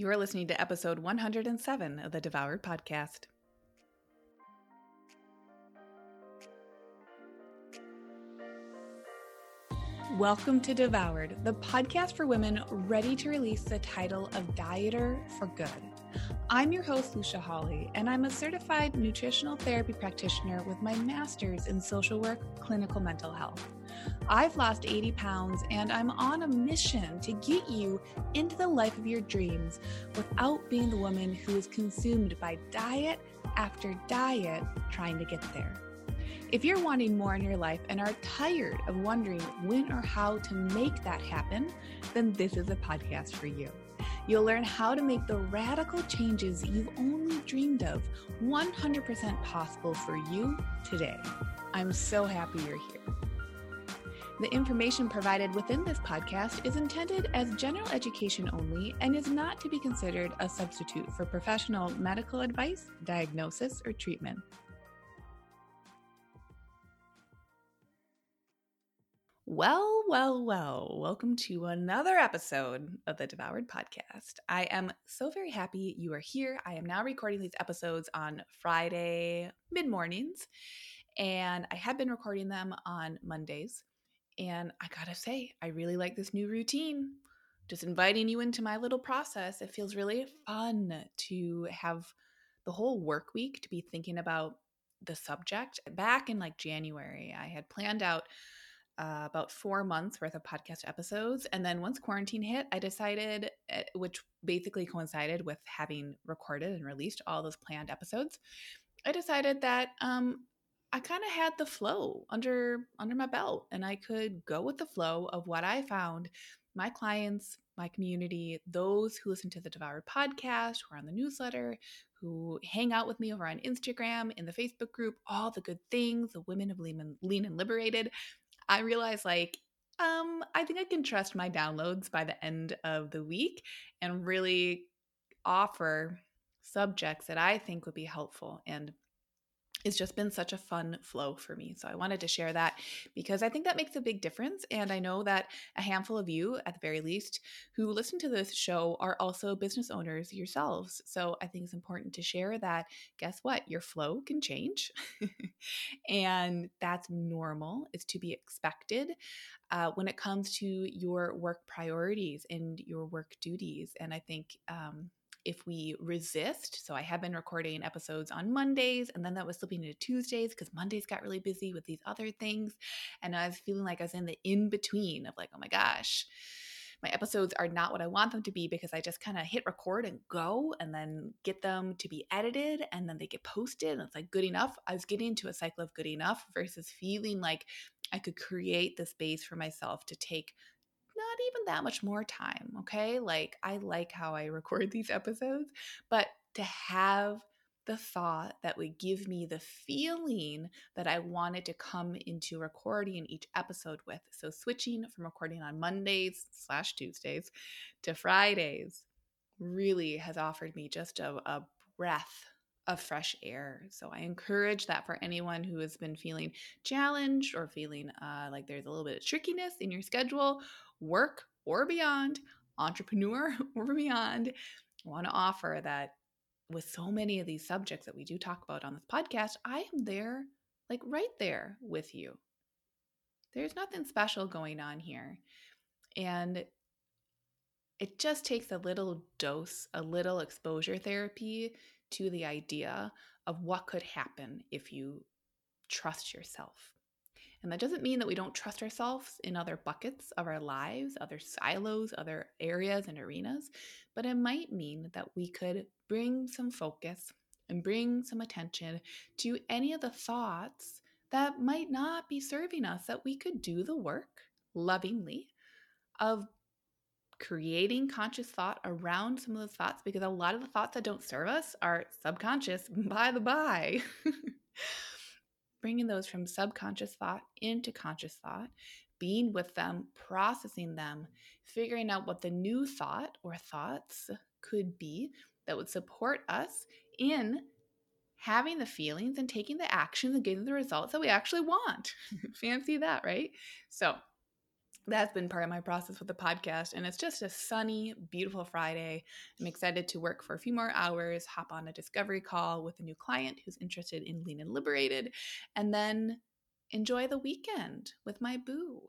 You are listening to episode 107 of the Devoured Podcast. Welcome to Devoured, the podcast for women ready to release the title of Dieter for Good. I'm your host, Lucia Hawley, and I'm a certified nutritional therapy practitioner with my master's in social work, clinical mental health. I've lost 80 pounds and I'm on a mission to get you into the life of your dreams without being the woman who is consumed by diet after diet trying to get there. If you're wanting more in your life and are tired of wondering when or how to make that happen, then this is a podcast for you. You'll learn how to make the radical changes you've only dreamed of 100% possible for you today. I'm so happy you're here. The information provided within this podcast is intended as general education only and is not to be considered a substitute for professional medical advice, diagnosis, or treatment. Well, well, well, welcome to another episode of the Devoured Podcast. I am so very happy you are here. I am now recording these episodes on Friday mid mornings, and I have been recording them on Mondays. And I gotta say, I really like this new routine. Just inviting you into my little process. It feels really fun to have the whole work week to be thinking about the subject. Back in like January, I had planned out uh, about four months worth of podcast episodes. And then once quarantine hit, I decided, eh, which basically coincided with having recorded and released all those planned episodes, I decided that um, I kind of had the flow under under my belt and I could go with the flow of what I found my clients, my community, those who listen to the Devoured podcast, who are on the newsletter, who hang out with me over on Instagram, in the Facebook group, all the good things, the women of Lean and, Lean and Liberated. I realized like, um, I think I can trust my downloads by the end of the week and really offer subjects that I think would be helpful and it's just been such a fun flow for me. So I wanted to share that because I think that makes a big difference. And I know that a handful of you, at the very least, who listen to this show are also business owners yourselves. So I think it's important to share that guess what? Your flow can change. and that's normal, it's to be expected uh, when it comes to your work priorities and your work duties. And I think, um, if we resist. So I have been recording episodes on Mondays and then that was slipping into Tuesdays because Mondays got really busy with these other things. And I was feeling like I was in the in between of like, oh my gosh, my episodes are not what I want them to be because I just kind of hit record and go and then get them to be edited and then they get posted and it's like good enough. I was getting into a cycle of good enough versus feeling like I could create the space for myself to take not even that much more time. Okay. Like, I like how I record these episodes, but to have the thought that would give me the feeling that I wanted to come into recording each episode with. So, switching from recording on Mondays slash Tuesdays to Fridays really has offered me just a, a breath of fresh air. So I encourage that for anyone who has been feeling challenged or feeling uh, like there's a little bit of trickiness in your schedule, work or beyond, entrepreneur or beyond, want to offer that with so many of these subjects that we do talk about on this podcast, I am there, like right there with you. There's nothing special going on here. And it just takes a little dose, a little exposure therapy to the idea of what could happen if you trust yourself. And that doesn't mean that we don't trust ourselves in other buckets of our lives, other silos, other areas and arenas, but it might mean that we could bring some focus and bring some attention to any of the thoughts that might not be serving us, that we could do the work lovingly of creating conscious thought around some of those thoughts because a lot of the thoughts that don't serve us are subconscious, by the by. Bringing those from subconscious thought into conscious thought, being with them, processing them, figuring out what the new thought or thoughts could be that would support us in having the feelings and taking the actions and getting the results that we actually want. Fancy that, right? So, that's been part of my process with the podcast. And it's just a sunny, beautiful Friday. I'm excited to work for a few more hours, hop on a discovery call with a new client who's interested in Lean and Liberated, and then enjoy the weekend with my boo.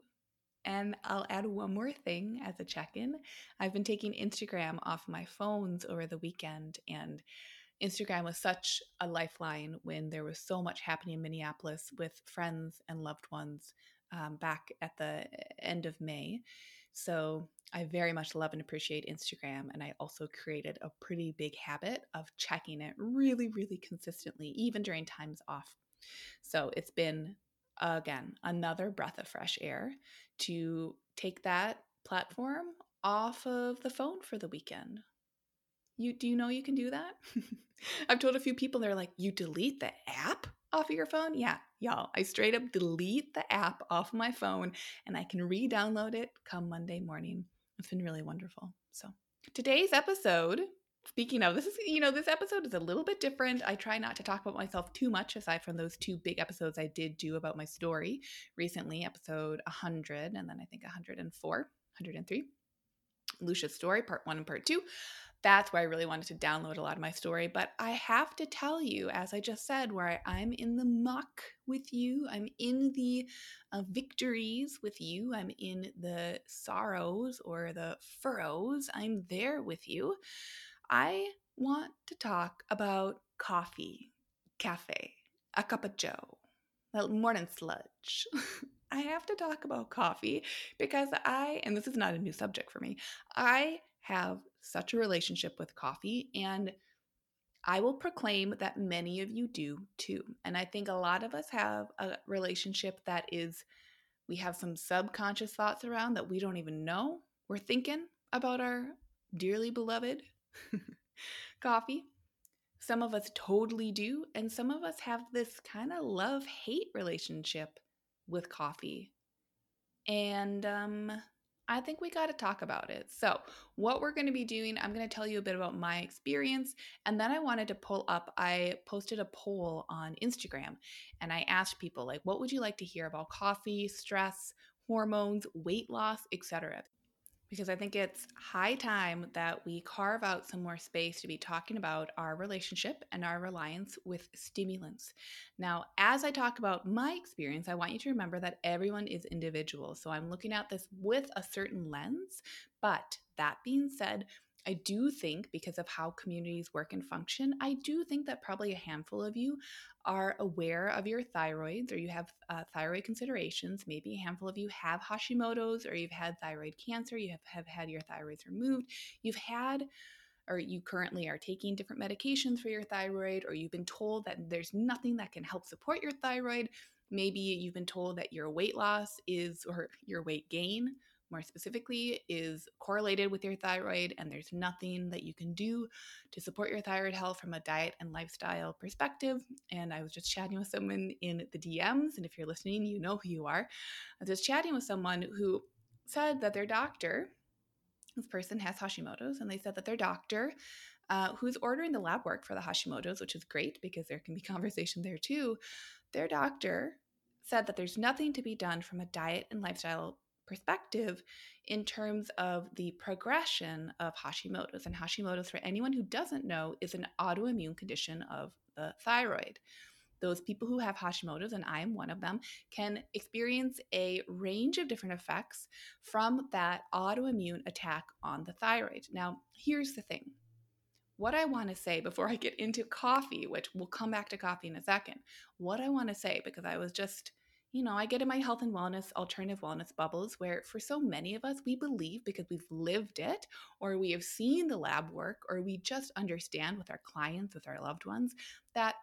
And I'll add one more thing as a check in. I've been taking Instagram off my phones over the weekend, and Instagram was such a lifeline when there was so much happening in Minneapolis with friends and loved ones um, back at the end of May. So I very much love and appreciate Instagram. And I also created a pretty big habit of checking it really, really consistently, even during times off. So it's been, again, another breath of fresh air to take that platform off of the phone for the weekend. You do you know you can do that? I've told a few people they're like, "You delete the app?" Off of your phone? Yeah, y'all. I straight up delete the app off my phone and I can re download it come Monday morning. It's been really wonderful. So, today's episode, speaking of, this is, you know, this episode is a little bit different. I try not to talk about myself too much aside from those two big episodes I did do about my story recently, episode 100 and then I think 104, 103. Lucia's story, part one and part two that's where I really wanted to download a lot of my story. But I have to tell you, as I just said, where I'm in the muck with you, I'm in the uh, victories with you, I'm in the sorrows or the furrows, I'm there with you. I want to talk about coffee, cafe, a cup of joe, morning sludge. I have to talk about coffee because I, and this is not a new subject for me, I have such a relationship with coffee and I will proclaim that many of you do too. And I think a lot of us have a relationship that is, we have some subconscious thoughts around that we don't even know we're thinking about our dearly beloved coffee. Some of us totally do. And some of us have this kind of love hate relationship with coffee. And um, I think we got to talk about it. So, what we're going to be doing, I'm going to tell you a bit about my experience. And then I wanted to pull up, I posted a poll on Instagram and I asked people, like, what would you like to hear about coffee, stress, hormones, weight loss, etc because I think it's high time that we carve out some more space to be talking about our relationship and our reliance with stimulants. Now, as I talk about my experience, I want you to remember that everyone is individual. So I'm looking at this with a certain lens. But that being said, I do think, because of how communities work and function, I do think that probably a handful of you are aware of your thyroids or you have uh, thyroid considerations. Maybe a handful of you have Hashimoto's or you've had thyroid cancer, you have, have had your thyroids removed, you've had or you currently are taking different medications for your thyroid, or you've been told that there's nothing that can help support your thyroid. Maybe you've been told that your weight loss is, or your weight gain more specifically is correlated with your thyroid, and there's nothing that you can do to support your thyroid health from a diet and lifestyle perspective. And I was just chatting with someone in the DMs, and if you're listening, you know who you are. I was just chatting with someone who said that their doctor, this person has Hashimoto's, and they said that their doctor, uh, who's ordering the lab work for the Hashimoto's, which is great because there can be conversation there too, their doctor said that there's nothing to be done from a diet and lifestyle perspective in terms of the progression of Hashimoto's. And Hashimoto's, for anyone who doesn't know, is an autoimmune condition of the thyroid. Those people who have Hashimoto's, and I am one of them, can experience a range of different effects from that autoimmune attack on the thyroid. Now, here's the thing what I want to say before I get into coffee, which we'll come back to coffee in a second, what I want to say, because I was just you know, I get in my health and wellness, alternative wellness bubbles where for so many of us, we believe because we've lived it or we have seen the lab work or we just understand with our clients, with our loved ones, that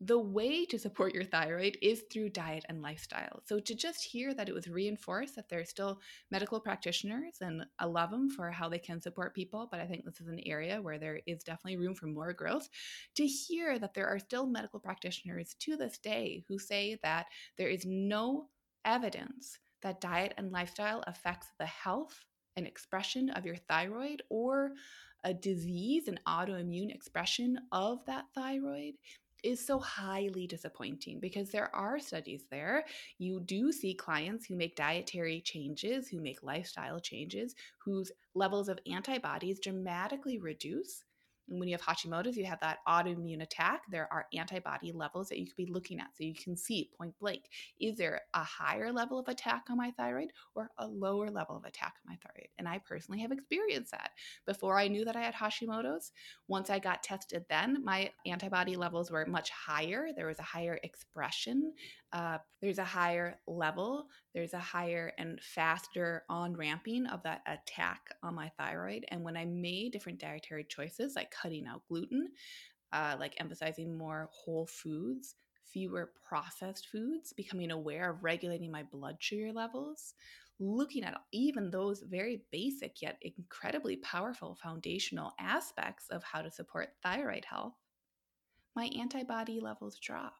the way to support your thyroid is through diet and lifestyle. So to just hear that it was reinforced that there are still medical practitioners, and I love them for how they can support people, but I think this is an area where there is definitely room for more growth. To hear that there are still medical practitioners to this day who say that there is no evidence that diet and lifestyle affects the health and expression of your thyroid or a disease, an autoimmune expression of that thyroid is so highly disappointing because there are studies there. You do see clients who make dietary changes, who make lifestyle changes, whose levels of antibodies dramatically reduce and when you have Hashimoto's, you have that autoimmune attack. There are antibody levels that you could be looking at. So you can see point blank is there a higher level of attack on my thyroid or a lower level of attack on my thyroid? And I personally have experienced that. Before I knew that I had Hashimoto's, once I got tested, then my antibody levels were much higher. There was a higher expression uh, there's a higher level, there's a higher and faster on ramping of that attack on my thyroid. And when I made different dietary choices, like cutting out gluten, uh, like emphasizing more whole foods, fewer processed foods, becoming aware of regulating my blood sugar levels, looking at even those very basic yet incredibly powerful foundational aspects of how to support thyroid health, my antibody levels drop.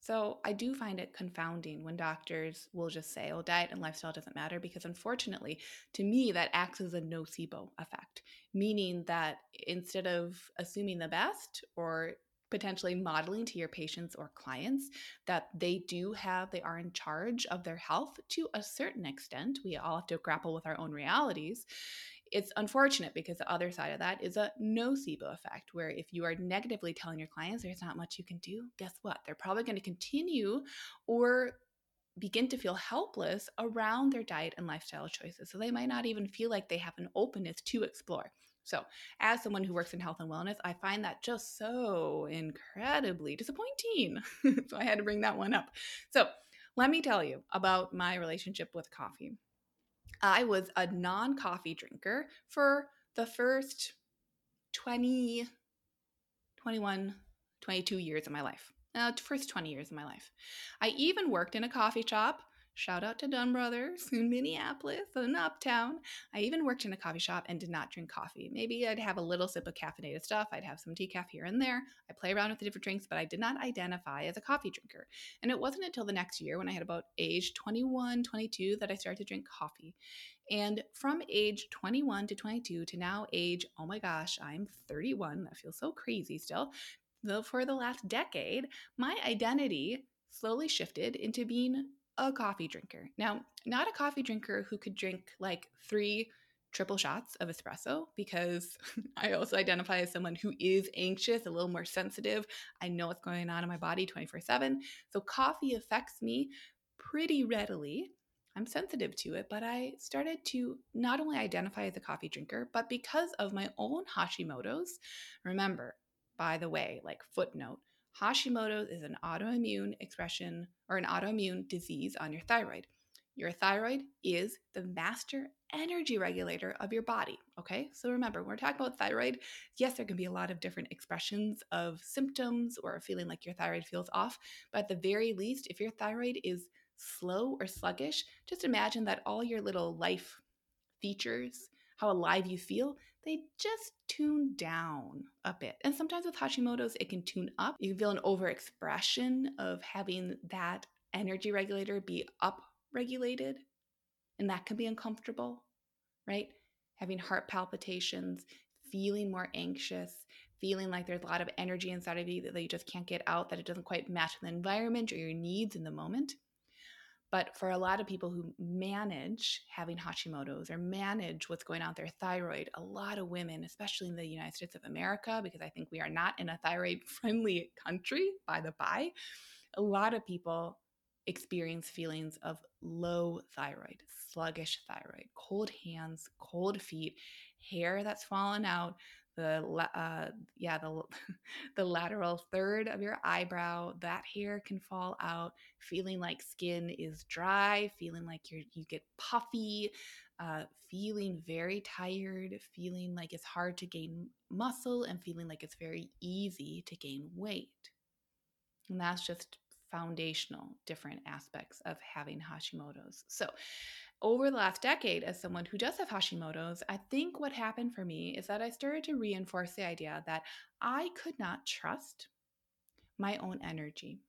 So I do find it confounding when doctors will just say, oh, diet and lifestyle doesn't matter, because unfortunately, to me, that acts as a nocebo effect, meaning that instead of assuming the best or potentially modeling to your patients or clients that they do have, they are in charge of their health to a certain extent. We all have to grapple with our own realities it's unfortunate because the other side of that is a nocebo effect, where if you are negatively telling your clients there's not much you can do, guess what? They're probably going to continue or begin to feel helpless around their diet and lifestyle choices. So they might not even feel like they have an openness to explore. So, as someone who works in health and wellness, I find that just so incredibly disappointing. so, I had to bring that one up. So, let me tell you about my relationship with coffee. I was a non coffee drinker for the first 20, 21, 22 years of my life. Uh, first 20 years of my life. I even worked in a coffee shop Shout out to Dunn Brothers in Minneapolis and Uptown. I even worked in a coffee shop and did not drink coffee. Maybe I'd have a little sip of caffeinated stuff. I'd have some decaf here and there. I play around with the different drinks, but I did not identify as a coffee drinker. And it wasn't until the next year when I had about age 21, 22 that I started to drink coffee. And from age 21 to 22 to now age, oh my gosh, I'm 31. That feels so crazy still. Though for the last decade, my identity slowly shifted into being a coffee drinker. Now, not a coffee drinker who could drink like three triple shots of espresso because I also identify as someone who is anxious, a little more sensitive. I know what's going on in my body 24 7. So, coffee affects me pretty readily. I'm sensitive to it, but I started to not only identify as a coffee drinker, but because of my own Hashimoto's. Remember, by the way, like footnote, Hashimoto's is an autoimmune expression or an autoimmune disease on your thyroid. Your thyroid is the master energy regulator of your body. Okay, so remember, when we're talking about thyroid, yes, there can be a lot of different expressions of symptoms or feeling like your thyroid feels off, but at the very least, if your thyroid is slow or sluggish, just imagine that all your little life features, how alive you feel, they just tune down a bit. And sometimes with Hashimoto's, it can tune up. You can feel an overexpression of having that energy regulator be up regulated, and that can be uncomfortable, right? Having heart palpitations, feeling more anxious, feeling like there's a lot of energy inside of you that you just can't get out, that it doesn't quite match the environment or your needs in the moment. But for a lot of people who manage having Hashimoto's or manage what's going on with their thyroid, a lot of women, especially in the United States of America, because I think we are not in a thyroid friendly country, by the by, a lot of people experience feelings of low thyroid, sluggish thyroid, cold hands, cold feet, hair that's fallen out, the uh, yeah the the lateral third of your eyebrow that hair can fall out feeling like skin is dry feeling like you're you get puffy uh, feeling very tired feeling like it's hard to gain muscle and feeling like it's very easy to gain weight. And that's just foundational different aspects of having hashimoto's. So over the last decade, as someone who does have Hashimoto's, I think what happened for me is that I started to reinforce the idea that I could not trust my own energy.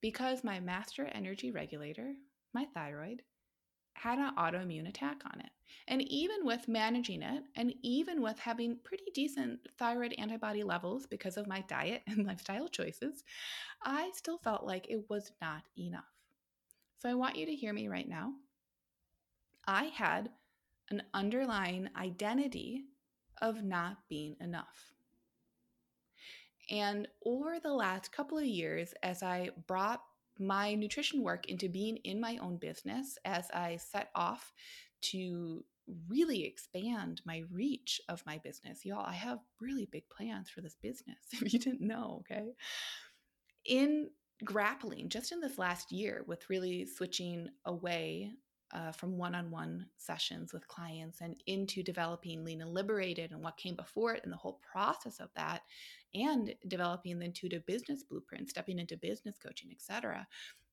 Because my master energy regulator, my thyroid, had an autoimmune attack on it. And even with managing it, and even with having pretty decent thyroid antibody levels because of my diet and lifestyle choices, I still felt like it was not enough. So I want you to hear me right now. I had an underlying identity of not being enough. And over the last couple of years, as I brought my nutrition work into being in my own business, as I set off to really expand my reach of my business. Y'all, I have really big plans for this business, if you didn't know, okay? In grappling just in this last year with really switching away uh, from one on one sessions with clients and into developing Lean and Liberated and what came before it and the whole process of that, and developing the intuitive business blueprint, stepping into business coaching, etc.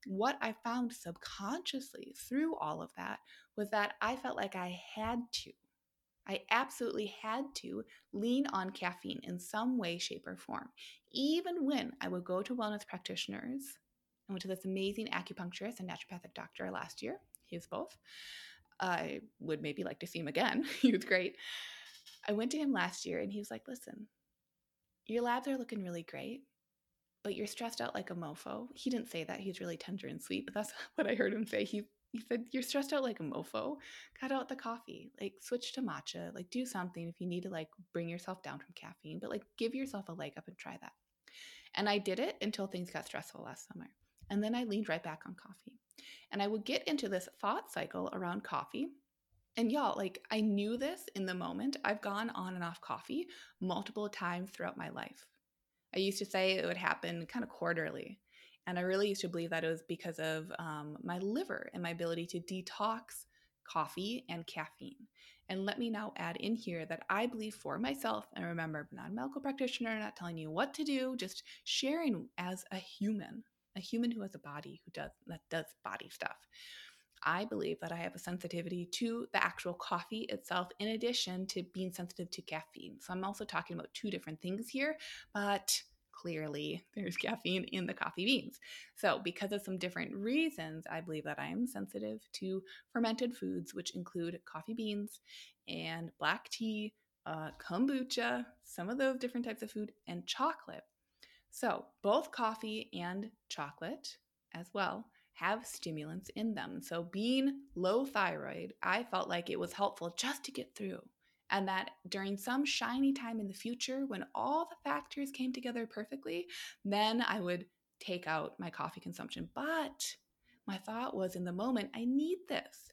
What I found subconsciously through all of that was that I felt like I had to. I absolutely had to lean on caffeine in some way, shape, or form. Even when I would go to wellness practitioners, I went to this amazing acupuncturist and naturopathic doctor last year he was both. I would maybe like to see him again. he was great. I went to him last year and he was like, listen, your labs are looking really great, but you're stressed out like a mofo. He didn't say that. He's really tender and sweet, but that's what I heard him say. He he said, You're stressed out like a mofo. Cut out the coffee. Like switch to matcha. Like do something if you need to like bring yourself down from caffeine, but like give yourself a leg up and try that. And I did it until things got stressful last summer. And then I leaned right back on coffee. And I would get into this thought cycle around coffee. And y'all, like I knew this in the moment. I've gone on and off coffee multiple times throughout my life. I used to say it would happen kind of quarterly. And I really used to believe that it was because of um, my liver and my ability to detox coffee and caffeine. And let me now add in here that I believe for myself, and remember, not a medical practitioner, not telling you what to do, just sharing as a human, a human who has a body who does that does body stuff. I believe that I have a sensitivity to the actual coffee itself, in addition to being sensitive to caffeine. So I'm also talking about two different things here, but clearly there's caffeine in the coffee beans. So, because of some different reasons, I believe that I am sensitive to fermented foods, which include coffee beans and black tea, uh, kombucha, some of those different types of food, and chocolate. So, both coffee and chocolate as well have stimulants in them. So, being low thyroid, I felt like it was helpful just to get through. And that during some shiny time in the future, when all the factors came together perfectly, then I would take out my coffee consumption. But my thought was in the moment, I need this.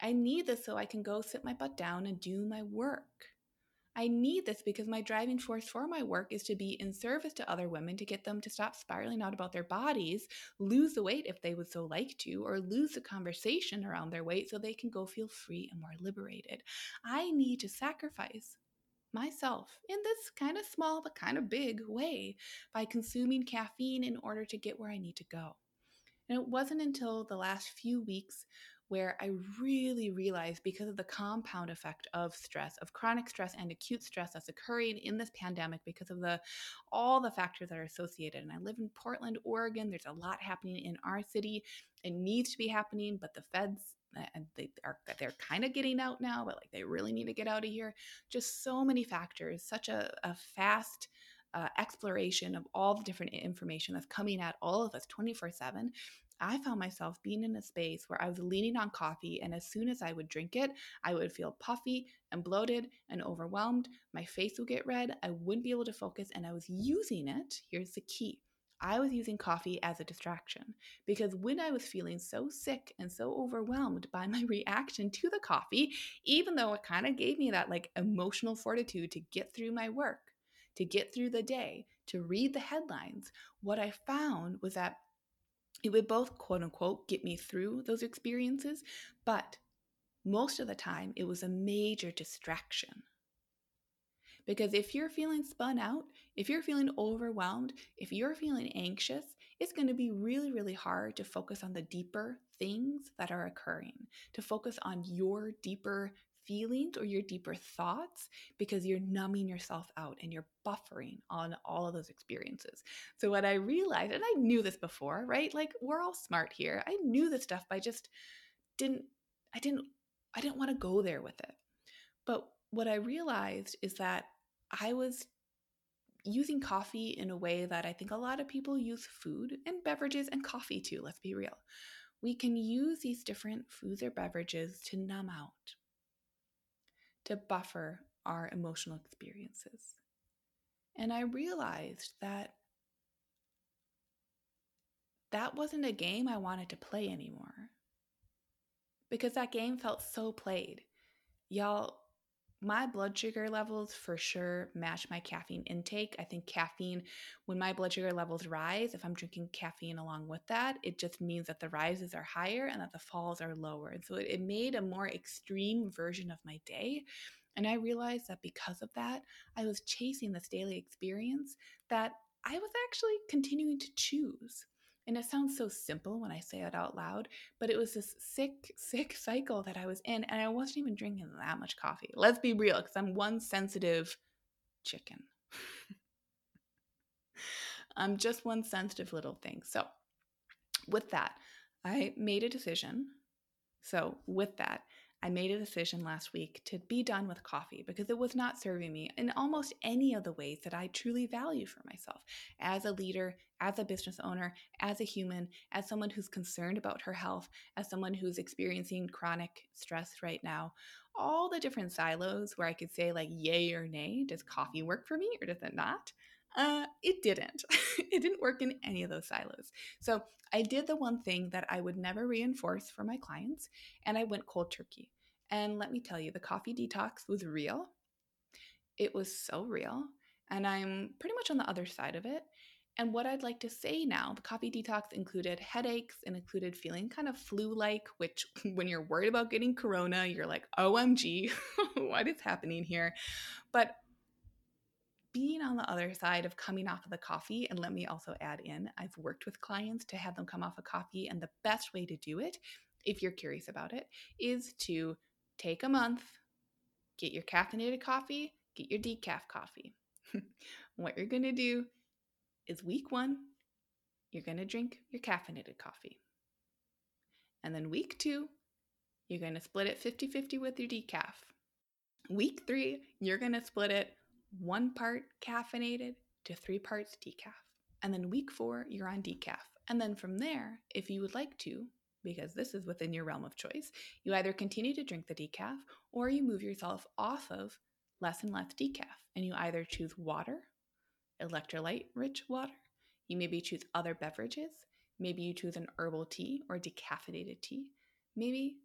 I need this so I can go sit my butt down and do my work. I need this because my driving force for my work is to be in service to other women to get them to stop spiraling out about their bodies, lose the weight if they would so like to, or lose the conversation around their weight so they can go feel free and more liberated. I need to sacrifice myself in this kind of small but kind of big way by consuming caffeine in order to get where I need to go. And it wasn't until the last few weeks where I really realized because of the compound effect of stress, of chronic stress and acute stress that's occurring in this pandemic because of the all the factors that are associated. And I live in Portland, Oregon. There's a lot happening in our city. It needs to be happening, but the feds and they are they're kind of getting out now, but like they really need to get out of here. Just so many factors, such a, a fast uh, exploration of all the different information that's coming at all of us 24 7 I found myself being in a space where I was leaning on coffee, and as soon as I would drink it, I would feel puffy and bloated and overwhelmed. My face would get red. I wouldn't be able to focus, and I was using it. Here's the key I was using coffee as a distraction because when I was feeling so sick and so overwhelmed by my reaction to the coffee, even though it kind of gave me that like emotional fortitude to get through my work, to get through the day, to read the headlines, what I found was that it would both quote unquote get me through those experiences, but most of the time it was a major distraction. Because if you're feeling spun out, if you're feeling overwhelmed, if you're feeling anxious, it's going to be really, really hard to focus on the deeper things that are occurring, to focus on your deeper feelings or your deeper thoughts because you're numbing yourself out and you're buffering on all of those experiences. So, what I realized, and I knew this before, right? Like, we're all smart here. I knew this stuff, but I just didn't I didn't I didn't want to go there with it. But what I realized is that I was using coffee in a way that I think a lot of people use food and beverages and coffee too, let's be real. We can use these different foods or beverages to numb out, to buffer our emotional experiences. And I realized that that wasn't a game I wanted to play anymore because that game felt so played. Y'all, my blood sugar levels for sure match my caffeine intake. I think caffeine, when my blood sugar levels rise, if I'm drinking caffeine along with that, it just means that the rises are higher and that the falls are lower. And so it, it made a more extreme version of my day. And I realized that because of that, I was chasing this daily experience that I was actually continuing to choose. And it sounds so simple when I say it out loud, but it was this sick, sick cycle that I was in, and I wasn't even drinking that much coffee. Let's be real, because I'm one sensitive chicken. I'm just one sensitive little thing. So, with that, I made a decision. So, with that, I made a decision last week to be done with coffee because it was not serving me in almost any of the ways that I truly value for myself as a leader, as a business owner, as a human, as someone who's concerned about her health, as someone who's experiencing chronic stress right now. All the different silos where I could say, like, yay or nay, does coffee work for me or does it not? Uh, it didn't. it didn't work in any of those silos. So I did the one thing that I would never reinforce for my clients, and I went cold turkey. And let me tell you, the coffee detox was real. It was so real. And I'm pretty much on the other side of it. And what I'd like to say now, the coffee detox included headaches and included feeling kind of flu like, which when you're worried about getting corona, you're like, OMG, what is happening here? But being on the other side of coming off of the coffee, and let me also add in, I've worked with clients to have them come off a of coffee, and the best way to do it, if you're curious about it, is to take a month, get your caffeinated coffee, get your decaf coffee. what you're going to do is week one, you're going to drink your caffeinated coffee. And then week two, you're going to split it 50 50 with your decaf. Week three, you're going to split it one part caffeinated to three parts decaf. And then week four, you're on decaf. And then from there, if you would like to, because this is within your realm of choice, you either continue to drink the decaf or you move yourself off of less and less decaf. And you either choose water, electrolyte rich water, you maybe choose other beverages, maybe you choose an herbal tea or decaffeinated tea, maybe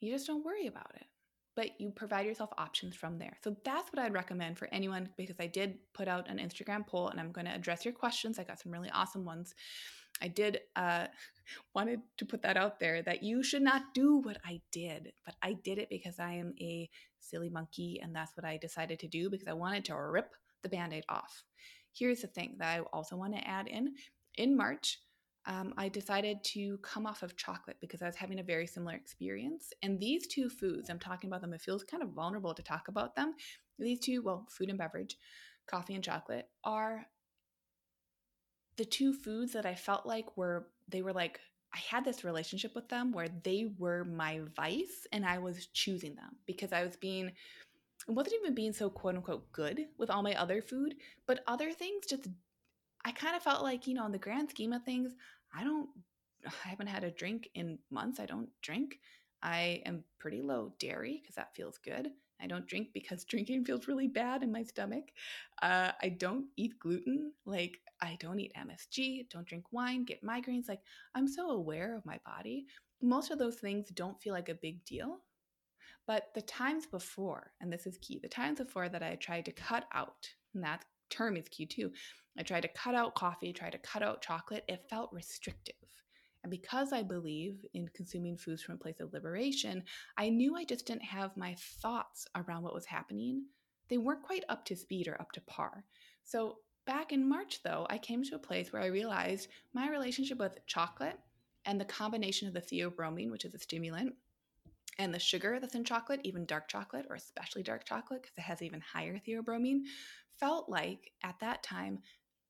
you just don't worry about it but you provide yourself options from there. So that's what I'd recommend for anyone because I did put out an Instagram poll and I'm going to address your questions. I got some really awesome ones. I did uh, wanted to put that out there that you should not do what I did, but I did it because I am a silly monkey and that's what I decided to do because I wanted to rip the band-aid off. Here's the thing that I also want to add in. In March, um, I decided to come off of chocolate because I was having a very similar experience. And these two foods, I'm talking about them, it feels kind of vulnerable to talk about them. These two, well, food and beverage, coffee and chocolate, are the two foods that I felt like were, they were like, I had this relationship with them where they were my vice and I was choosing them because I was being, it wasn't even being so quote unquote good with all my other food, but other things just I kind of felt like, you know, in the grand scheme of things, I don't, I haven't had a drink in months. I don't drink. I am pretty low dairy because that feels good. I don't drink because drinking feels really bad in my stomach. Uh, I don't eat gluten. Like, I don't eat MSG, don't drink wine, get migraines. Like, I'm so aware of my body. Most of those things don't feel like a big deal. But the times before, and this is key, the times before that I tried to cut out, and that term is key too, I tried to cut out coffee, tried to cut out chocolate. It felt restrictive. And because I believe in consuming foods from a place of liberation, I knew I just didn't have my thoughts around what was happening. They weren't quite up to speed or up to par. So back in March, though, I came to a place where I realized my relationship with chocolate and the combination of the theobromine, which is a stimulant, and the sugar that's in chocolate, even dark chocolate or especially dark chocolate because it has even higher theobromine, felt like at that time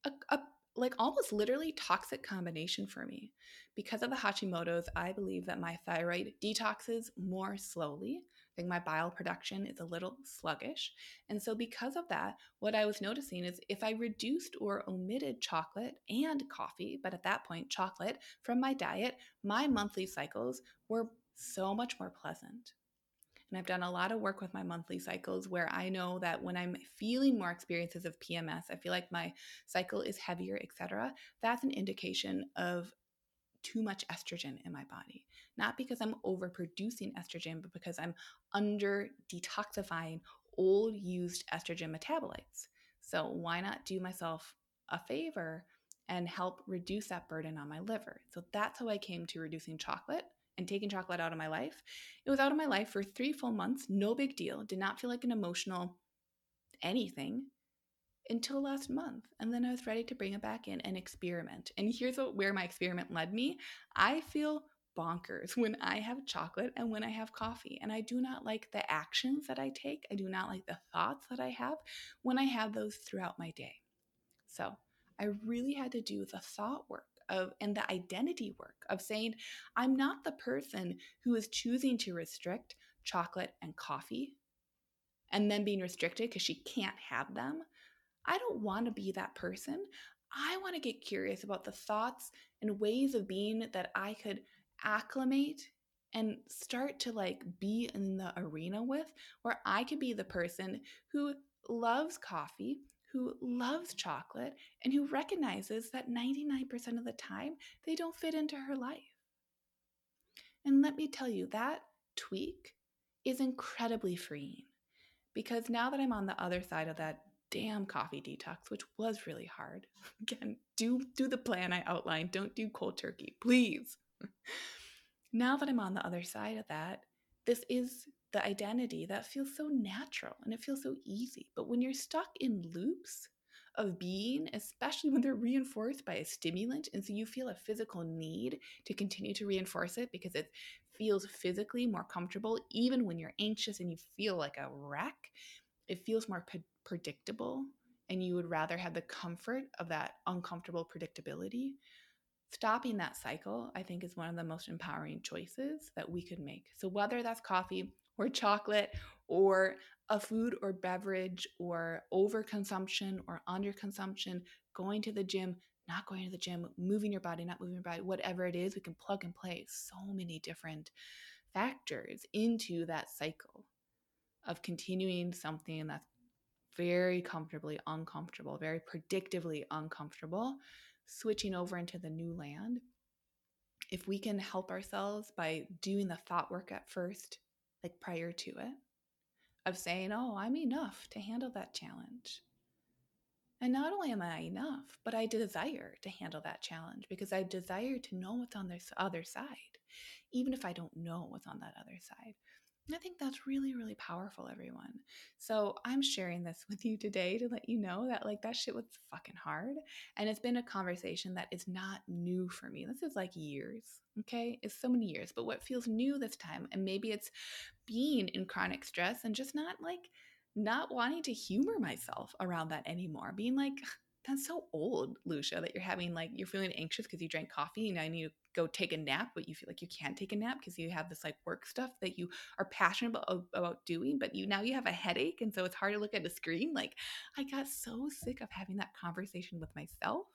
a, a, like almost literally toxic combination for me. Because of the Hashimoto's, I believe that my thyroid detoxes more slowly. I think my bile production is a little sluggish. And so, because of that, what I was noticing is if I reduced or omitted chocolate and coffee, but at that point, chocolate from my diet, my monthly cycles were so much more pleasant. And I've done a lot of work with my monthly cycles where I know that when I'm feeling more experiences of PMS, I feel like my cycle is heavier, etc. That's an indication of too much estrogen in my body. Not because I'm overproducing estrogen, but because I'm under detoxifying old used estrogen metabolites. So why not do myself a favor and help reduce that burden on my liver? So that's how I came to reducing chocolate and taking chocolate out of my life. It was out of my life for three full months, no big deal. Did not feel like an emotional anything until last month. And then I was ready to bring it back in and experiment. And here's what, where my experiment led me I feel bonkers when I have chocolate and when I have coffee. And I do not like the actions that I take, I do not like the thoughts that I have when I have those throughout my day. So I really had to do the thought work of and the identity work of saying i'm not the person who is choosing to restrict chocolate and coffee and then being restricted because she can't have them. I don't want to be that person. I want to get curious about the thoughts and ways of being that i could acclimate and start to like be in the arena with where i could be the person who loves coffee who loves chocolate and who recognizes that 99% of the time they don't fit into her life. And let me tell you, that tweak is incredibly freeing because now that I'm on the other side of that damn coffee detox, which was really hard. Again, do do the plan I outlined. Don't do cold turkey, please. now that I'm on the other side of that, this is the identity that feels so natural and it feels so easy. But when you're stuck in loops of being, especially when they're reinforced by a stimulant, and so you feel a physical need to continue to reinforce it because it feels physically more comfortable, even when you're anxious and you feel like a wreck, it feels more predictable. And you would rather have the comfort of that uncomfortable predictability stopping that cycle, I think, is one of the most empowering choices that we could make. So, whether that's coffee or chocolate or a food or beverage or overconsumption or underconsumption, going to the gym, not going to the gym, moving your body, not moving your body, whatever it is, we can plug and play so many different factors into that cycle of continuing something that's very comfortably uncomfortable, very predictably uncomfortable, switching over into the new land. If we can help ourselves by doing the thought work at first, like prior to it, of saying, oh, I'm enough to handle that challenge. And not only am I enough, but I desire to handle that challenge because I desire to know what's on this other side, even if I don't know what's on that other side. I think that's really, really powerful, everyone. So I'm sharing this with you today to let you know that like that shit was fucking hard. And it's been a conversation that is not new for me. This is like years. Okay. It's so many years. But what feels new this time, and maybe it's being in chronic stress and just not like not wanting to humor myself around that anymore. Being like, that's so old, Lucia, that you're having like you're feeling anxious because you drank coffee and I need to go take a nap, but you feel like you can't take a nap because you have this like work stuff that you are passionate about, about doing, but you now you have a headache and so it's hard to look at a screen. Like I got so sick of having that conversation with myself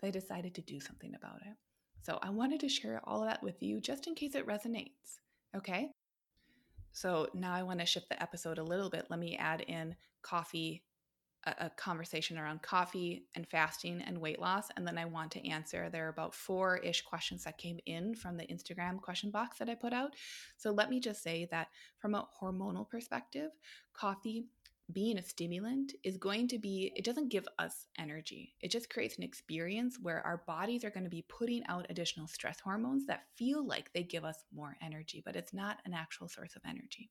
that I decided to do something about it. So I wanted to share all of that with you just in case it resonates. Okay. So now I want to shift the episode a little bit. Let me add in coffee a, conversation around coffee and fasting and weight loss. And then I want to answer, there are about four ish questions that came in from the Instagram question box that I put out. So let me just say that from a hormonal perspective, coffee being a stimulant is going to be, it doesn't give us energy. It just creates an experience where our bodies are going to be putting out additional stress hormones that feel like they give us more energy, but it's not an actual source of energy.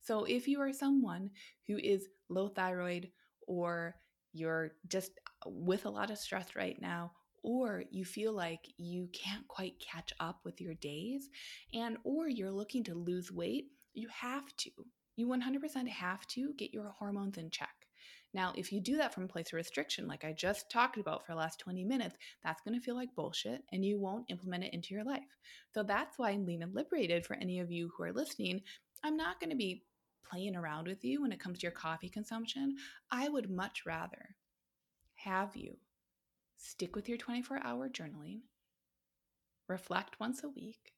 So if you are someone who is low thyroid, or you're just uh, with a lot of stress right now or you feel like you can't quite catch up with your days and or you're looking to lose weight you have to you 100% have to get your hormones in check Now, if you do that from a place of restriction, like I just talked about for the last 20 minutes, that's going to feel like bullshit and you won't implement it into your life. So that's why Lean and Liberated, for any of you who are listening, I'm not going to be playing around with you when it comes to your coffee consumption. I would much rather have you stick with your 24 hour journaling, reflect once a week,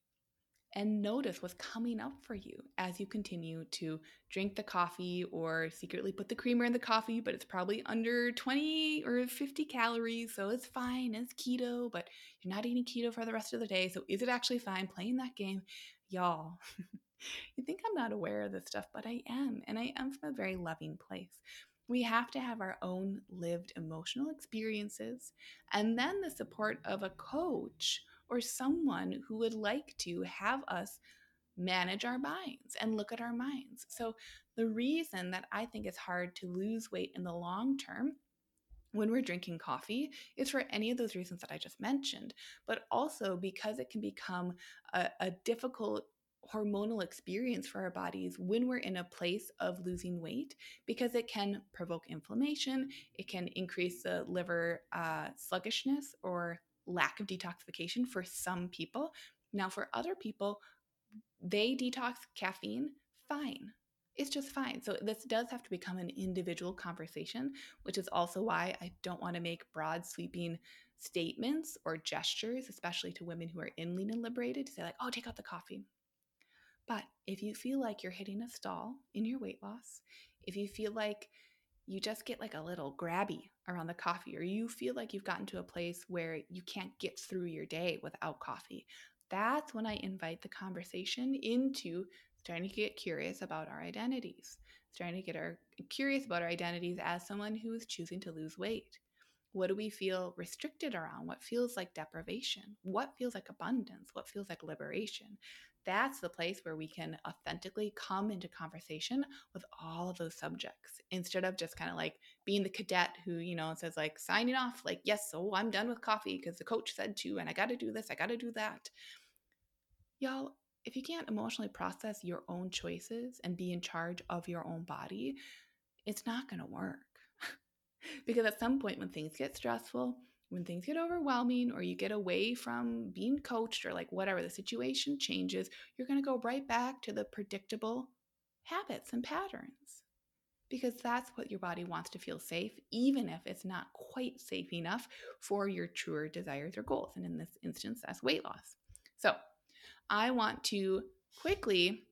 and notice what's coming up for you as you continue to drink the coffee or secretly put the creamer in the coffee, but it's probably under 20 or 50 calories, so it's fine. It's keto, but you're not eating keto for the rest of the day. So is it actually fine playing that game? Y'all, you think I'm not aware of this stuff, but I am, and I am from a very loving place. We have to have our own lived emotional experiences and then the support of a coach or someone who would like to have us manage our minds and look at our minds. So, the reason that I think it's hard to lose weight in the long term when we're drinking coffee is for any of those reasons that I just mentioned, but also because it can become a, a difficult hormonal experience for our bodies when we're in a place of losing weight because it can provoke inflammation, it can increase the liver uh, sluggishness or lack of detoxification for some people. Now, for other people, they detox caffeine fine. It's just fine. So, this does have to become an individual conversation, which is also why I don't want to make broad, sweeping statements or gestures, especially to women who are in lean and liberated, to say, like, oh, take out the coffee. But if you feel like you're hitting a stall in your weight loss, if you feel like you just get like a little grabby around the coffee, or you feel like you've gotten to a place where you can't get through your day without coffee, that's when I invite the conversation into starting to get curious about our identities, starting to get our curious about our identities as someone who is choosing to lose weight. What do we feel restricted around? What feels like deprivation? What feels like abundance? What feels like liberation? That's the place where we can authentically come into conversation with all of those subjects instead of just kind of like being the cadet who, you know, says like signing off, like, yes, so I'm done with coffee because the coach said to, and I got to do this, I got to do that. Y'all, if you can't emotionally process your own choices and be in charge of your own body, it's not going to work. because at some point when things get stressful, when things get overwhelming or you get away from being coached or like whatever the situation changes, you're going to go right back to the predictable habits and patterns because that's what your body wants to feel safe, even if it's not quite safe enough for your truer desires or goals. And in this instance, that's weight loss. So I want to quickly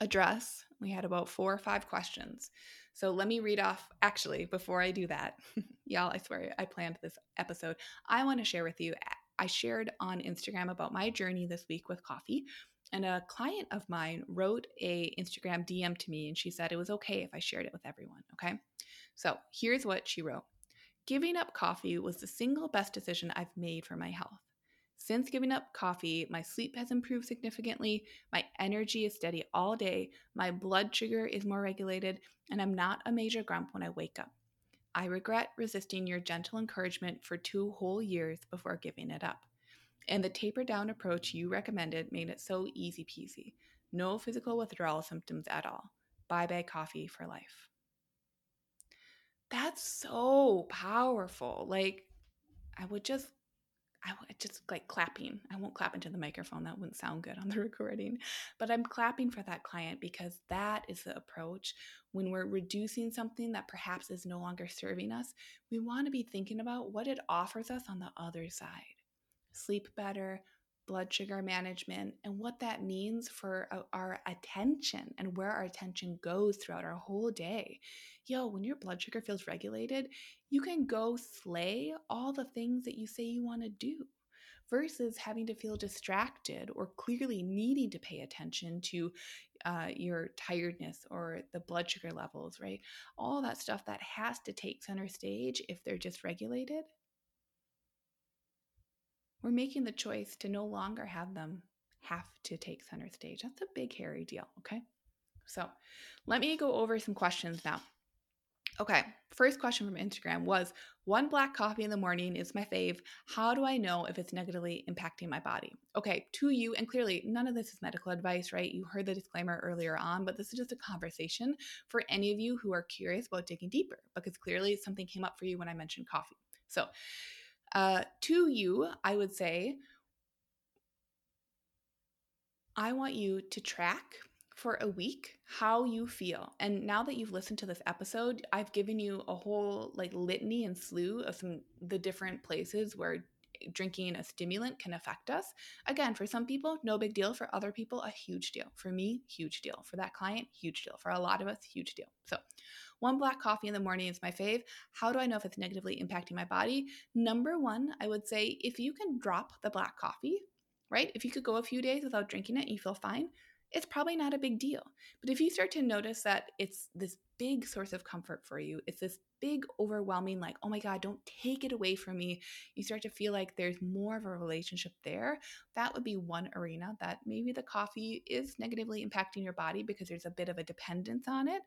address, we had about four or five questions. So let me read off, actually, before I do that, y'all, I swear I planned this episode. I want to share with you, I shared on Instagram about my journey this week with coffee. And a client of mine wrote a Instagram DM to me and she said it was okay if I shared it with everyone. Okay. So here's what she wrote Giving up coffee was the single best decision I've made for my health. Since giving up coffee, my sleep has improved significantly, my energy is steady all day, my blood sugar is more regulated, and I'm not a major grump when I wake up. I regret resisting your gentle encouragement for two whole years before giving it up. And the taper down approach you recommended made it so easy peasy. No physical withdrawal symptoms at all. Bye bye coffee for life. That's so powerful. Like, I would just I just like clapping. I won't clap into the microphone. That wouldn't sound good on the recording. But I'm clapping for that client because that is the approach. When we're reducing something that perhaps is no longer serving us, we want to be thinking about what it offers us on the other side. Sleep better, blood sugar management, and what that means for our attention and where our attention goes throughout our whole day. Yo, when your blood sugar feels regulated, you can go slay all the things that you say you want to do versus having to feel distracted or clearly needing to pay attention to uh, your tiredness or the blood sugar levels, right? All that stuff that has to take center stage if they're just regulated. We're making the choice to no longer have them have to take center stage. That's a big, hairy deal, okay? So let me go over some questions now. Okay, first question from Instagram was one black coffee in the morning is my fave. How do I know if it's negatively impacting my body? Okay, to you, and clearly none of this is medical advice, right? You heard the disclaimer earlier on, but this is just a conversation for any of you who are curious about digging deeper because clearly something came up for you when I mentioned coffee. So, uh, to you, I would say, I want you to track for a week how you feel. And now that you've listened to this episode, I've given you a whole like litany and slew of some the different places where drinking a stimulant can affect us. Again, for some people, no big deal. For other people, a huge deal. For me, huge deal. For that client, huge deal. For a lot of us, huge deal. So, one black coffee in the morning is my fave. How do I know if it's negatively impacting my body? Number one, I would say if you can drop the black coffee, right? If you could go a few days without drinking it you feel fine, it's probably not a big deal. But if you start to notice that it's this big source of comfort for you, it's this big, overwhelming, like, oh my God, don't take it away from me. You start to feel like there's more of a relationship there. That would be one arena that maybe the coffee is negatively impacting your body because there's a bit of a dependence on it.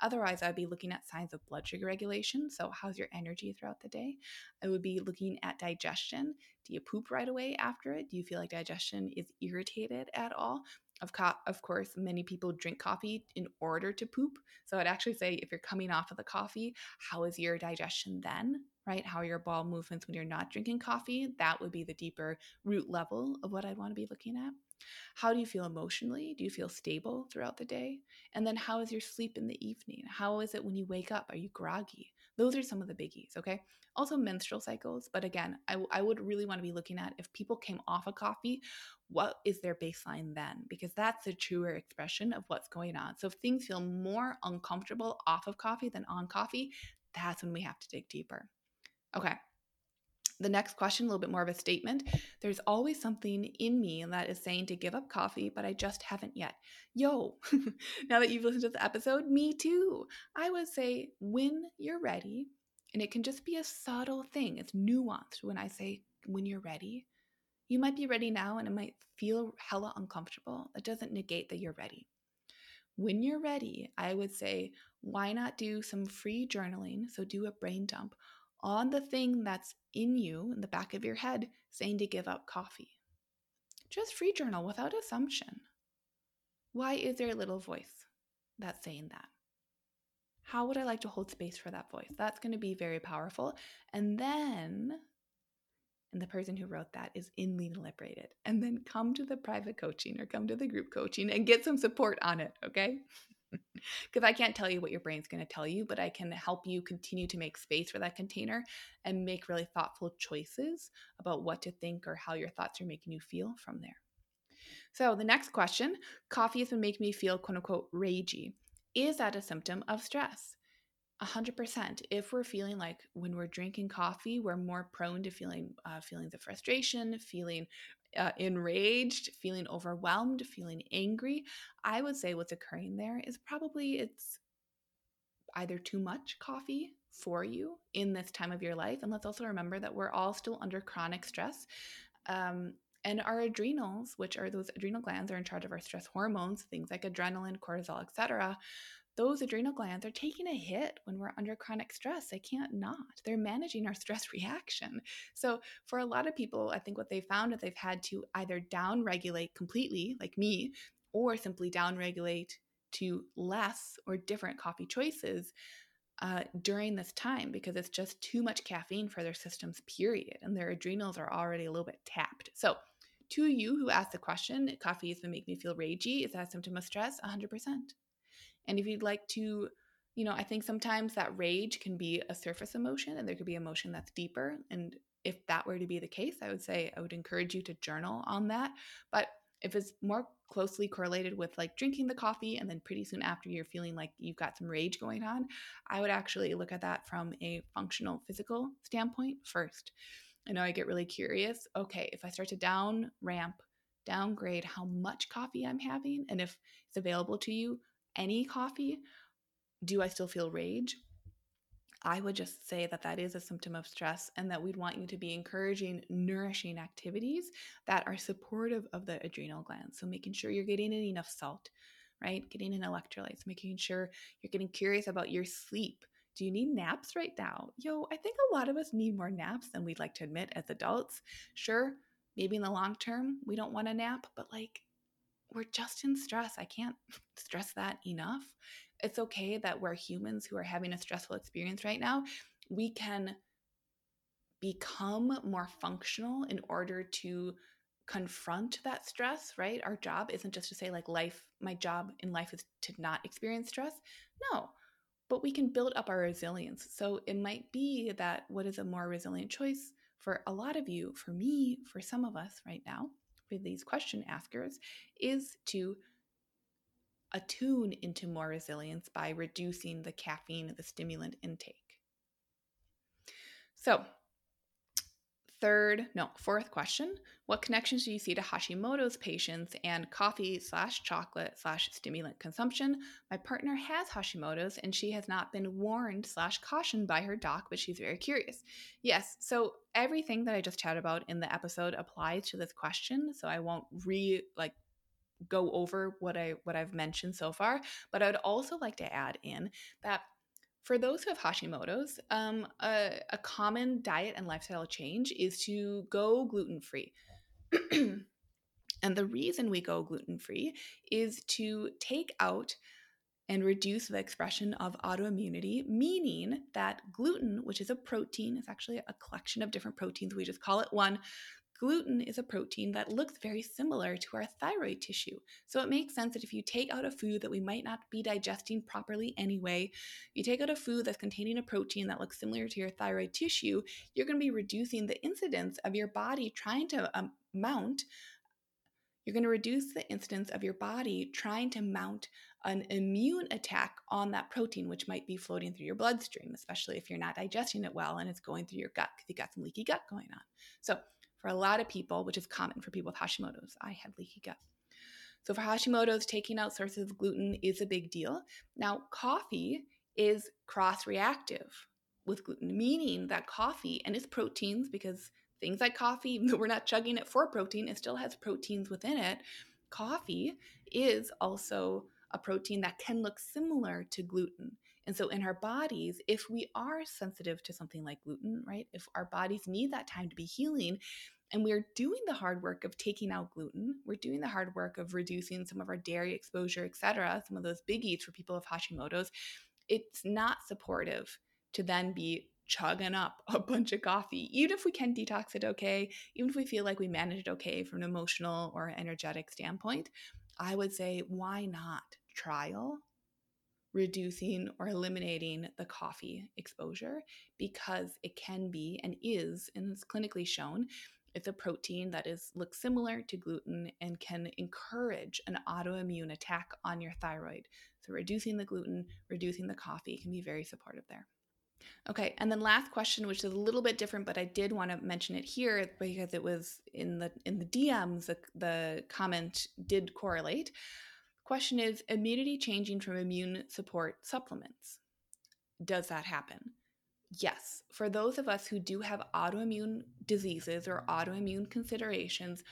Otherwise, I'd be looking at signs of blood sugar regulation. So, how's your energy throughout the day? I would be looking at digestion. Do you poop right away after it? Do you feel like digestion is irritated at all? Of, co- of course, many people drink coffee in order to poop. So I'd actually say if you're coming off of the coffee, how is your digestion then? Right? How are your bowel movements when you're not drinking coffee? That would be the deeper root level of what I'd want to be looking at. How do you feel emotionally? Do you feel stable throughout the day? And then how is your sleep in the evening? How is it when you wake up? Are you groggy? Those are some of the biggies, okay? Also, menstrual cycles. But again, I, w- I would really want to be looking at if people came off of coffee, what is their baseline then? Because that's the truer expression of what's going on. So if things feel more uncomfortable off of coffee than on coffee, that's when we have to dig deeper. Okay. The next question, a little bit more of a statement. There's always something in me that is saying to give up coffee, but I just haven't yet. Yo, now that you've listened to the episode, me too. I would say when you're ready, and it can just be a subtle thing, it's nuanced when I say when you're ready. You might be ready now and it might feel hella uncomfortable. That doesn't negate that you're ready. When you're ready, I would say, why not do some free journaling? So do a brain dump on the thing that's in you, in the back of your head, saying to give up coffee. Just free journal without assumption. Why is there a little voice that's saying that? How would I like to hold space for that voice? That's going to be very powerful. And then, and the person who wrote that is in Lean Liberated. And then come to the private coaching or come to the group coaching and get some support on it, okay? Because I can't tell you what your brain's going to tell you, but I can help you continue to make space for that container and make really thoughtful choices about what to think or how your thoughts are making you feel from there. So, the next question coffee has been making me feel quote unquote ragey. Is that a symptom of stress? 100% if we're feeling like when we're drinking coffee we're more prone to feeling uh, feelings of frustration feeling uh, enraged, feeling overwhelmed, feeling angry, I would say what's occurring there is probably it's either too much coffee for you in this time of your life. And let's also remember that we're all still under chronic stress. Um, and our adrenals, which are those adrenal glands, are in charge of our stress hormones, things like adrenaline, cortisol, etc those adrenal glands are taking a hit when we're under chronic stress. They can't not. They're managing our stress reaction. So, for a lot of people, I think what they found is they've had to either down regulate completely, like me, or simply down regulate to less or different coffee choices uh, during this time because it's just too much caffeine for their systems, period. And their adrenals are already a little bit tapped. So, to you who asked the question, coffee has been making me feel ragey. Is that a symptom of stress? 100%. And if you'd like to, you know, I think sometimes that rage can be a surface emotion and there could be emotion that's deeper. And if that were to be the case, I would say I would encourage you to journal on that. But if it's more closely correlated with like drinking the coffee and then pretty soon after you're feeling like you've got some rage going on, I would actually look at that from a functional physical standpoint first. I know I get really curious. Okay, if I start to down ramp, downgrade how much coffee I'm having, and if it's available to you, any coffee, do I still feel rage? I would just say that that is a symptom of stress and that we'd want you to be encouraging nourishing activities that are supportive of the adrenal glands. So, making sure you're getting in enough salt, right? Getting in electrolytes, making sure you're getting curious about your sleep. Do you need naps right now? Yo, I think a lot of us need more naps than we'd like to admit as adults. Sure, maybe in the long term, we don't want a nap, but like, we're just in stress. I can't stress that enough. It's okay that we're humans who are having a stressful experience right now. We can become more functional in order to confront that stress, right? Our job isn't just to say, like, life, my job in life is to not experience stress. No, but we can build up our resilience. So it might be that what is a more resilient choice for a lot of you, for me, for some of us right now, for these question askers, is to attune into more resilience by reducing the caffeine, the stimulant intake. So, third, no, fourth question What connections do you see to Hashimoto's patients and coffee slash chocolate slash stimulant consumption? My partner has Hashimoto's and she has not been warned slash cautioned by her doc, but she's very curious. Yes, so everything that I just chatted about in the episode applies to this question. So I won't re like go over what I what I've mentioned so far, but I would also like to add in that for those who have Hashimoto's, um, a, a common diet and lifestyle change is to go gluten free. and the reason we go gluten free is to take out and reduce the expression of autoimmunity, meaning that gluten, which is a protein, is actually a collection of different proteins. We just call it one gluten is a protein that looks very similar to our thyroid tissue. So it makes sense that if you take out a food that we might not be digesting properly anyway, you take out a food that's containing a protein that looks similar to your thyroid tissue, you're going to be reducing the incidence of your body trying to um, mount. You're going to reduce the incidence of your body trying to mount an immune attack on that protein, which might be floating through your bloodstream, especially if you're not digesting it well and it's going through your gut because you got some leaky gut going on. So, for a lot of people, which is common for people with Hashimoto's. I had leaky gut. So for Hashimoto's, taking out sources of gluten is a big deal. Now, coffee is cross-reactive with gluten, meaning that coffee and its proteins, because things like coffee, even though we're not chugging it for protein, it still has proteins within it. Coffee is also a protein that can look similar to gluten. And so, in our bodies, if we are sensitive to something like gluten, right, if our bodies need that time to be healing, and we're doing the hard work of taking out gluten, we're doing the hard work of reducing some of our dairy exposure, et cetera, some of those biggies for people with Hashimoto's, it's not supportive to then be chugging up a bunch of coffee, even if we can detox it okay, even if we feel like we managed it okay from an emotional or energetic standpoint. I would say, why not trial reducing or eliminating the coffee exposure because it can be and is and it's clinically shown it's a protein that is looks similar to gluten and can encourage an autoimmune attack on your thyroid so reducing the gluten reducing the coffee can be very supportive there Okay, and then last question, which is a little bit different, but I did want to mention it here because it was in the in the DMs. The, the comment did correlate. Question is immunity changing from immune support supplements? Does that happen? Yes. For those of us who do have autoimmune diseases or autoimmune considerations,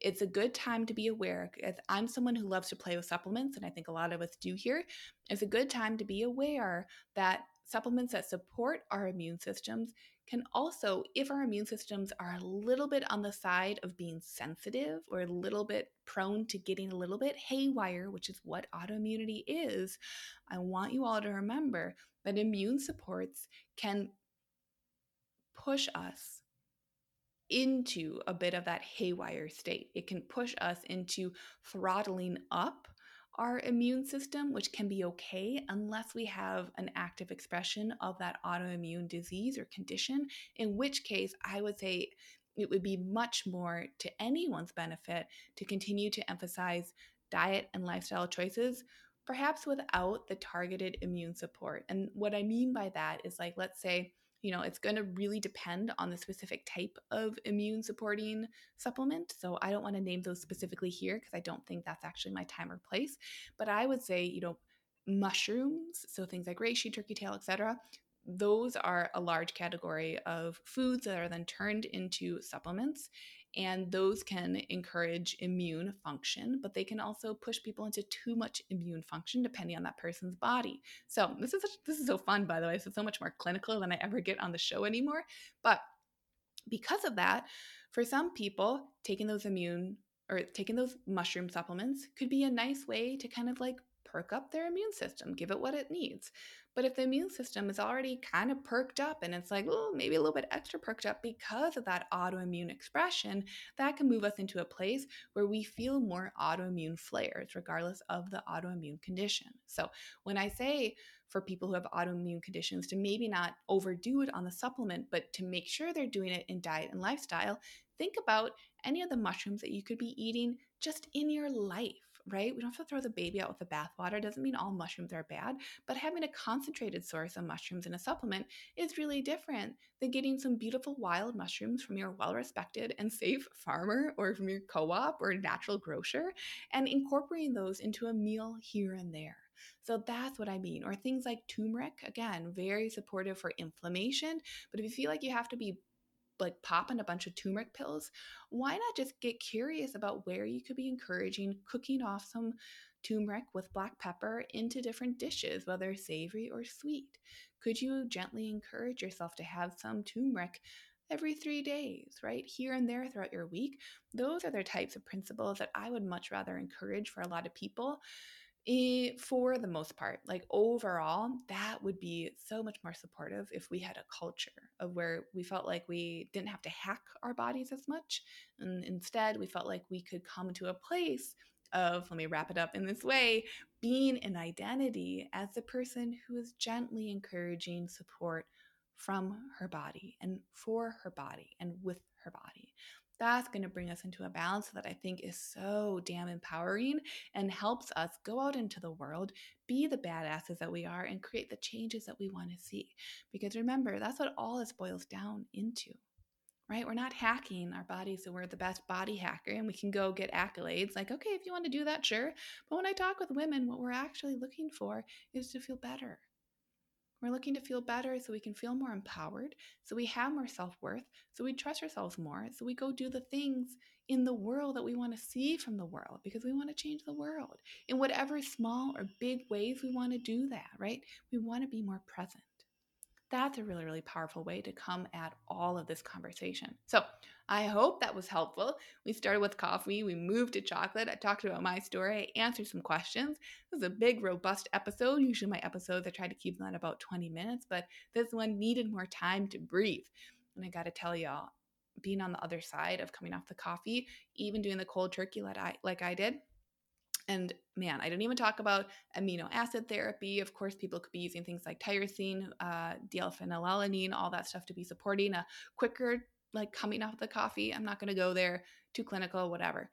it's a good time to be aware. I'm someone who loves to play with supplements, and I think a lot of us do here, it's a good time to be aware that supplements that support our immune systems can also, if our immune systems are a little bit on the side of being sensitive or a little bit prone to getting a little bit haywire, which is what autoimmunity is, I want you all to remember that immune supports can push us into a bit of that haywire state. It can push us into throttling up our immune system, which can be okay unless we have an active expression of that autoimmune disease or condition, in which case I would say it would be much more to anyone's benefit to continue to emphasize diet and lifestyle choices, perhaps without the targeted immune support. And what I mean by that is like, let's say, you know, it's going to really depend on the specific type of immune supporting supplement. So I don't want to name those specifically here because I don't think that's actually my time or place. But I would say, you know, mushrooms, so things like reishi, turkey tail, etc. Those are a large category of foods that are then turned into supplements. And those can encourage immune function, but they can also push people into too much immune function depending on that person's body. So this is such, this is so fun, by the way. This is so much more clinical than I ever get on the show anymore. But because of that, for some people, taking those immune or taking those mushroom supplements could be a nice way to kind of like perk up their immune system, give it what it needs. But if the immune system is already kind of perked up and it's like, oh, maybe a little bit extra perked up because of that autoimmune expression, that can move us into a place where we feel more autoimmune flares, regardless of the autoimmune condition. So when I say for people who have autoimmune conditions to maybe not overdo it on the supplement, but to make sure they're doing it in diet and lifestyle, think about any of the mushrooms that you could be eating just in your life right? We don't have to throw the baby out with the bathwater. Doesn't mean all mushrooms are bad, but having a concentrated source of mushrooms in a supplement is really different than getting some beautiful wild mushrooms from your well respected and safe farmer or from your co op or natural grocer and incorporating those into a meal here and there. So that's what I mean. Or things like turmeric, again, very supportive for inflammation. But if you feel like you have to be like popping a bunch of turmeric pills, why not just get curious about where you could be encouraging cooking off some turmeric with black pepper into different dishes, whether savory or sweet? Could you gently encourage yourself to have some turmeric every three days, right? Here and there throughout your week? Those are the types of principles that I would much rather encourage for a lot of people Eh, for the most part, like overall, that would be so much more supportive if we had a culture of where we felt like we didn't have to hack our bodies as much. And instead, we felt like we could come to a place of, let me wrap it up in this way, being an identity as the person who is gently encouraging support from her body and for her body and with her body that's going to bring us into a balance that I think is so damn empowering and helps us go out into the world, be the badasses that we are, and create the changes that we want to see. Because remember, that's what all this boils down into. Right? We're not hacking our bodies so we're the best body hacker and we can go get accolades. Like, okay, if you want to do that, sure. But when I talk with women, what we're actually looking for is to feel better we're looking to feel better so we can feel more empowered, so we have more self worth, so we trust ourselves more, so we go do the things in the world that we want to see from the world because we want to change the world in whatever small or big ways we want to do that, right? We want to be more present that's a really, really powerful way to come at all of this conversation. So I hope that was helpful. We started with coffee, we moved to chocolate. I talked about my story, I answered some questions. This is a big, robust episode. Usually, my episodes, I try to keep them at about 20 minutes, but this one needed more time to breathe. And I got to tell y'all, being on the other side of coming off the coffee, even doing the cold turkey like I, like I did, and man, I didn't even talk about amino acid therapy. Of course, people could be using things like tyrosine, uh, D-L-phenylalanine, all that stuff to be supporting a quicker, like coming off the coffee. I'm not going to go there, too clinical, whatever.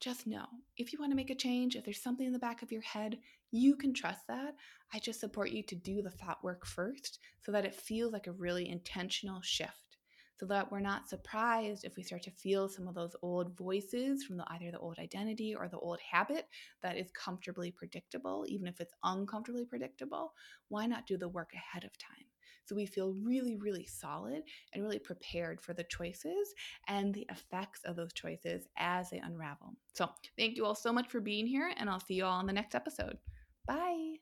Just know if you want to make a change, if there's something in the back of your head, you can trust that. I just support you to do the thought work first so that it feels like a really intentional shift so that we're not surprised if we start to feel some of those old voices from the, either the old identity or the old habit that is comfortably predictable, even if it's uncomfortably predictable. Why not do the work ahead of time? So we feel really, really solid and really prepared for the choices and the effects of those choices as they unravel. So thank you all so much for being here, and I'll see you all in the next episode. Bye.